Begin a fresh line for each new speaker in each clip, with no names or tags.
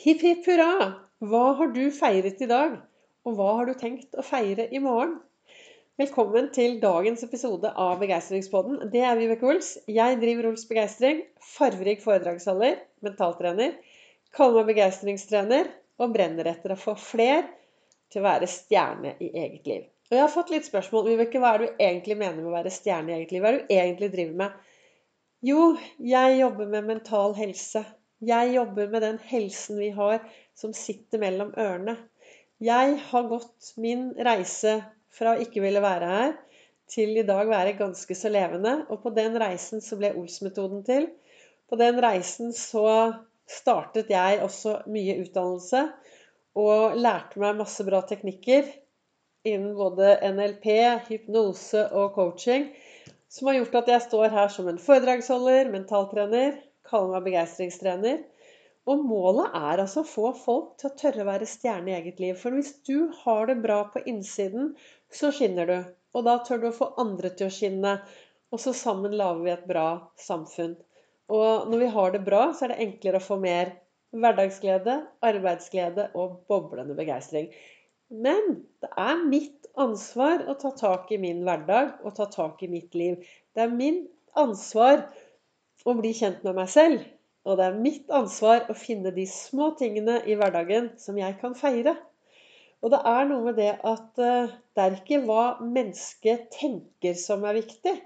Hipp hipp hurra! Hva har du feiret i dag? Og hva har du tenkt å feire i morgen? Velkommen til dagens episode av Begeistringspodden. Det er Vibeke Ols. Jeg driver Ols Begeistring. Farverik foredragsholder, mentaltrener. Kaller meg begeistringstrener og brenner etter å få fler til å være stjerne i eget liv. Og jeg har fått litt spørsmål. Vibeke, hva er det du egentlig mener med å være stjerne i eget liv? Hva er det du egentlig driver med? Jo, jeg jobber med mental helse. Jeg jobber med den helsen vi har som sitter mellom ørene. Jeg har gått min reise fra å ikke ville være her, til i dag være ganske så levende. Og på den reisen så ble Ols-metoden til. På den reisen så startet jeg også mye utdannelse. Og lærte meg masse bra teknikker innen både NLP, hypnose og coaching. Som har gjort at jeg står her som en foredragsholder, mentaltrener, kaller meg begeistringstrener. Og målet er altså å få folk til å tørre å være stjerne i eget liv. For hvis du har det bra på innsiden, så skinner du. Og da tør du å få andre til å skinne. Og så sammen lager vi et bra samfunn. Og når vi har det bra, så er det enklere å få mer hverdagsglede, arbeidsglede og boblende begeistring. Men det er mitt ansvar å ta tak i min hverdag og ta tak i mitt liv. Det er min ansvar å bli kjent med meg selv. Og det er mitt ansvar å finne de små tingene i hverdagen som jeg kan feire. Og det er noe med det at eh, det er ikke hva mennesket tenker som er viktig.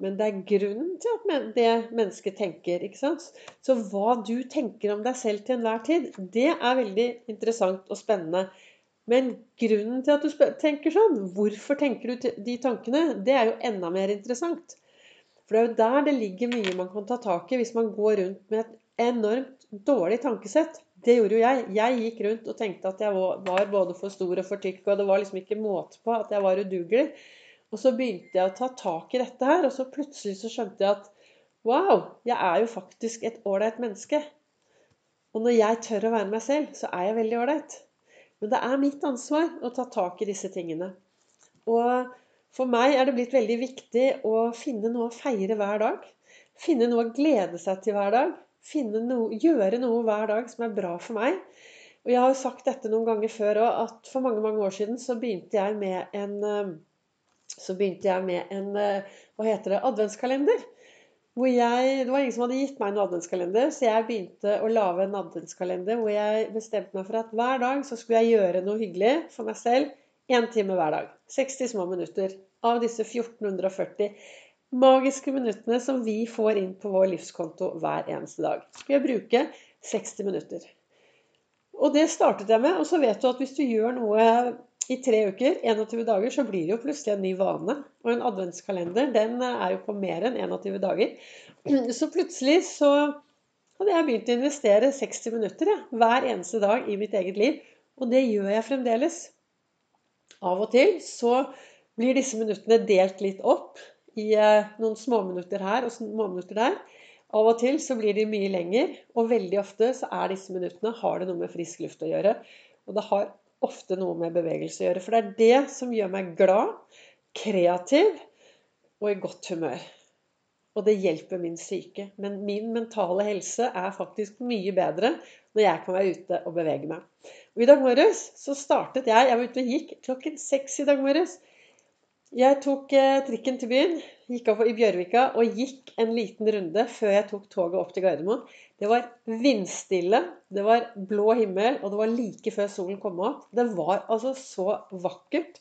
Men det er grunnen til at det mennesket tenker. ikke sant? Så hva du tenker om deg selv til enhver tid, det er veldig interessant og spennende. Men grunnen til at du tenker sånn, hvorfor tenker du de tankene, det er jo enda mer interessant. For det er jo der det ligger mye man kan ta tak i hvis man går rundt med et enormt dårlig tankesett. Det gjorde jo jeg. Jeg gikk rundt og tenkte at jeg var både for stor og for tykk, og det var liksom ikke måte på at jeg var udugelig. Og så begynte jeg å ta tak i dette her, og så plutselig så skjønte jeg at wow, jeg er jo faktisk et ålreit menneske. Og når jeg tør å være meg selv, så er jeg veldig ålreit. Men det er mitt ansvar å ta tak i disse tingene. Og for meg er det blitt veldig viktig å finne noe å feire hver dag. Finne noe å glede seg til hver dag. Noe, gjøre noe hver dag som er bra for meg. Og jeg har jo sagt dette noen ganger før òg, at for mange mange år siden så begynte jeg med en eh, jeg med en eh, hva heter det, adventskalender. Jeg, det var ingen som hadde gitt meg en adventskalender, så jeg begynte å lage en adventskalender hvor jeg bestemte meg for at hver dag så skulle jeg gjøre noe hyggelig for meg selv Én time hver dag. 60 små minutter av disse 1440 magiske minuttene som vi får inn på vår livskonto hver eneste dag. Skal jeg bruke 60 minutter. Og det startet jeg med. Og så vet du at hvis du gjør noe i tre uker, 21 dager, så blir det jo plutselig en ny vane. Og en adventskalender den er jo på mer enn 21 dager. Så plutselig så hadde jeg begynt å investere 60 minutter ja, hver eneste dag i mitt eget liv. Og det gjør jeg fremdeles. Av og til så blir disse minuttene delt litt opp i eh, noen småminutter her og småminutter der. Av og til så blir de mye lenger, og veldig ofte så er disse minuttene har det noe med frisk luft å gjøre. Og det har ofte noe med bevegelse å gjøre. For det er det som gjør meg glad, kreativ og i godt humør. Og det hjelper min syke. Men min mentale helse er faktisk mye bedre når jeg kan være ute og bevege meg. Og I dag morges så startet jeg Jeg var ute og gikk klokken seks i dag morges. Jeg tok eh, trikken til byen, gikk opp i Bjørvika og gikk en liten runde før jeg tok toget opp til Gardermoen. Det var vindstille, det var blå himmel, og det var like før solen kom opp. Det var altså så vakkert.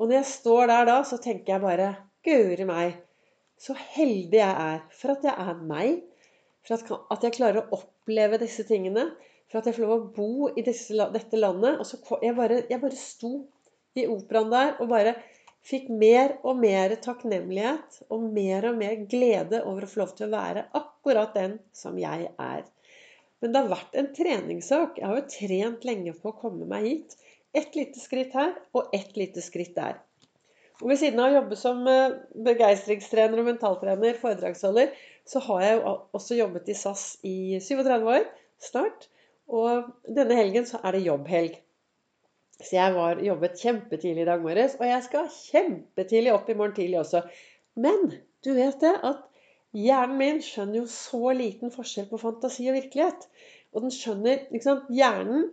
Og når jeg står der da, så tenker jeg bare Guri meg, så heldig jeg er for at jeg er meg. For at jeg klarer å oppleve disse tingene for at jeg får lov å bo i disse, dette landet. Og så jeg bare, jeg bare sto i operaen der og bare fikk mer og mer takknemlighet og mer og mer glede over å få lov til å være akkurat den som jeg er. Men det har vært en treningssak. Jeg har jo trent lenge på å komme meg hit. Ett lite skritt her og ett lite skritt der. Og ved siden av å jobbe som eh, begeistringstrener og mentaltrener, foredragsholder, så har jeg jo også jobbet i SAS i 37 år snart. Og denne helgen så er det jobbhelg. Så jeg var, jobbet kjempetidlig i dag morges, og jeg skal kjempetidlig opp i morgen tidlig også. Men du vet det at hjernen min skjønner jo så liten forskjell på fantasi og virkelighet. Og den skjønner ikke sant? Hjernen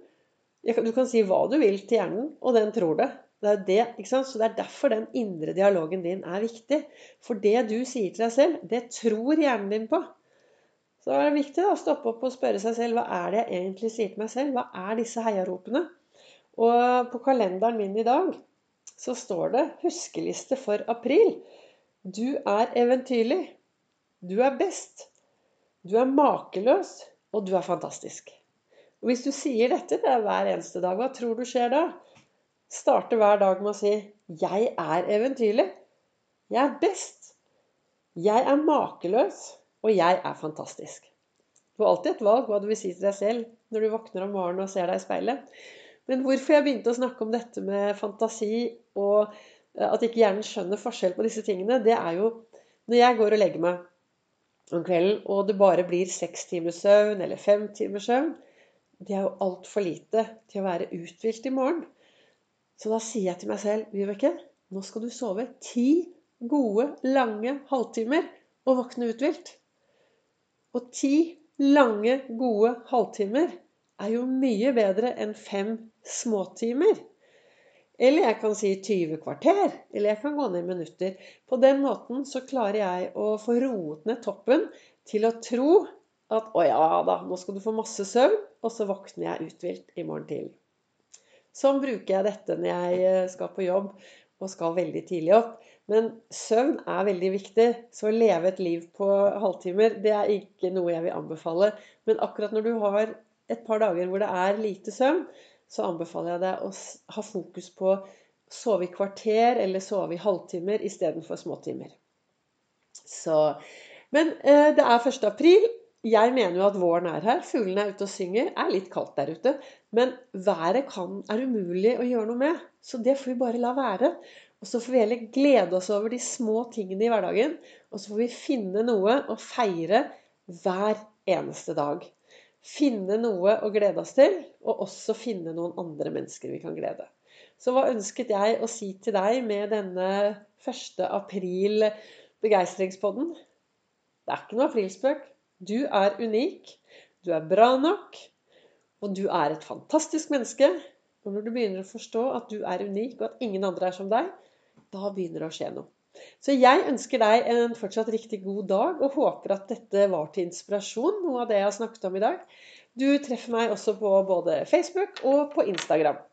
Du kan si hva du vil til hjernen, og den tror det. Det er det, ikke sant? Så det er derfor den indre dialogen din er viktig. For det du sier til deg selv, det tror hjernen din på. Så er det viktig da, å stoppe opp og spørre seg selv hva er det jeg egentlig sier til meg selv. Hva er disse heiaropene? Og på kalenderen min i dag så står det 'Huskeliste for april'. Du er eventyrlig. Du er best. Du er makeløs. Og du er fantastisk. Og Hvis du sier dette det hver eneste dag, hva tror du skjer da? Starte hver dag med å si 'Jeg er eventyrlig'. Jeg er best. Jeg er makeløs. Og jeg er fantastisk. Du har alltid et valg hva du vil si til deg selv når du våkner om morgenen og ser deg i speilet. Men hvorfor jeg begynte å snakke om dette med fantasi og eh, at ikke hjernen skjønner forskjell på disse tingene, det er jo når jeg går og legger meg om kvelden, og det bare blir seks timers søvn eller fem timers søvn, det er jo altfor lite til å være uthvilt i morgen. Så da sier jeg til meg selv Vibeke, nå skal du sove ti gode, lange halvtimer og våkne uthvilt. Og ti lange, gode halvtimer er jo mye bedre enn fem småtimer. Eller jeg kan si 20 kvarter. Eller jeg kan gå ned i minutter. På den måten så klarer jeg å få roet ned toppen til å tro at å ja da, nå skal du få masse søvn, og så våkner jeg uthvilt i morgen tidlig. Sånn bruker jeg dette når jeg eh, skal på jobb og skal veldig tidlig opp. Men søvn er veldig viktig. Så å leve et liv på halvtimer, det er ikke noe jeg vil anbefale. Men akkurat når du har et par dager hvor det er lite søvn, så anbefaler jeg deg å ha fokus på sove i kvarter eller sove i halvtimer istedenfor småtimer. Så, men eh, det er 1. april. Jeg mener jo at våren er her. Fuglene er ute og synger. Det er litt kaldt der ute. Men været kan, er umulig å gjøre noe med. Så det får vi bare la være. Og så får vi heller glede oss over de små tingene i hverdagen. Og så får vi finne noe å feire hver eneste dag. Finne noe å glede oss til, og også finne noen andre mennesker vi kan glede. Så hva ønsket jeg å si til deg med denne 1. april begeistringspodden? Det er ikke noe aprilspøk. Du er unik. Du er bra nok. Og du er et fantastisk menneske. Og når du begynner å forstå at du er unik, og at ingen andre er som deg, da begynner det å skje noe. Så jeg ønsker deg en fortsatt riktig god dag, og håper at dette var til inspirasjon, noe av det jeg har snakket om i dag. Du treffer meg også på både Facebook og på Instagram.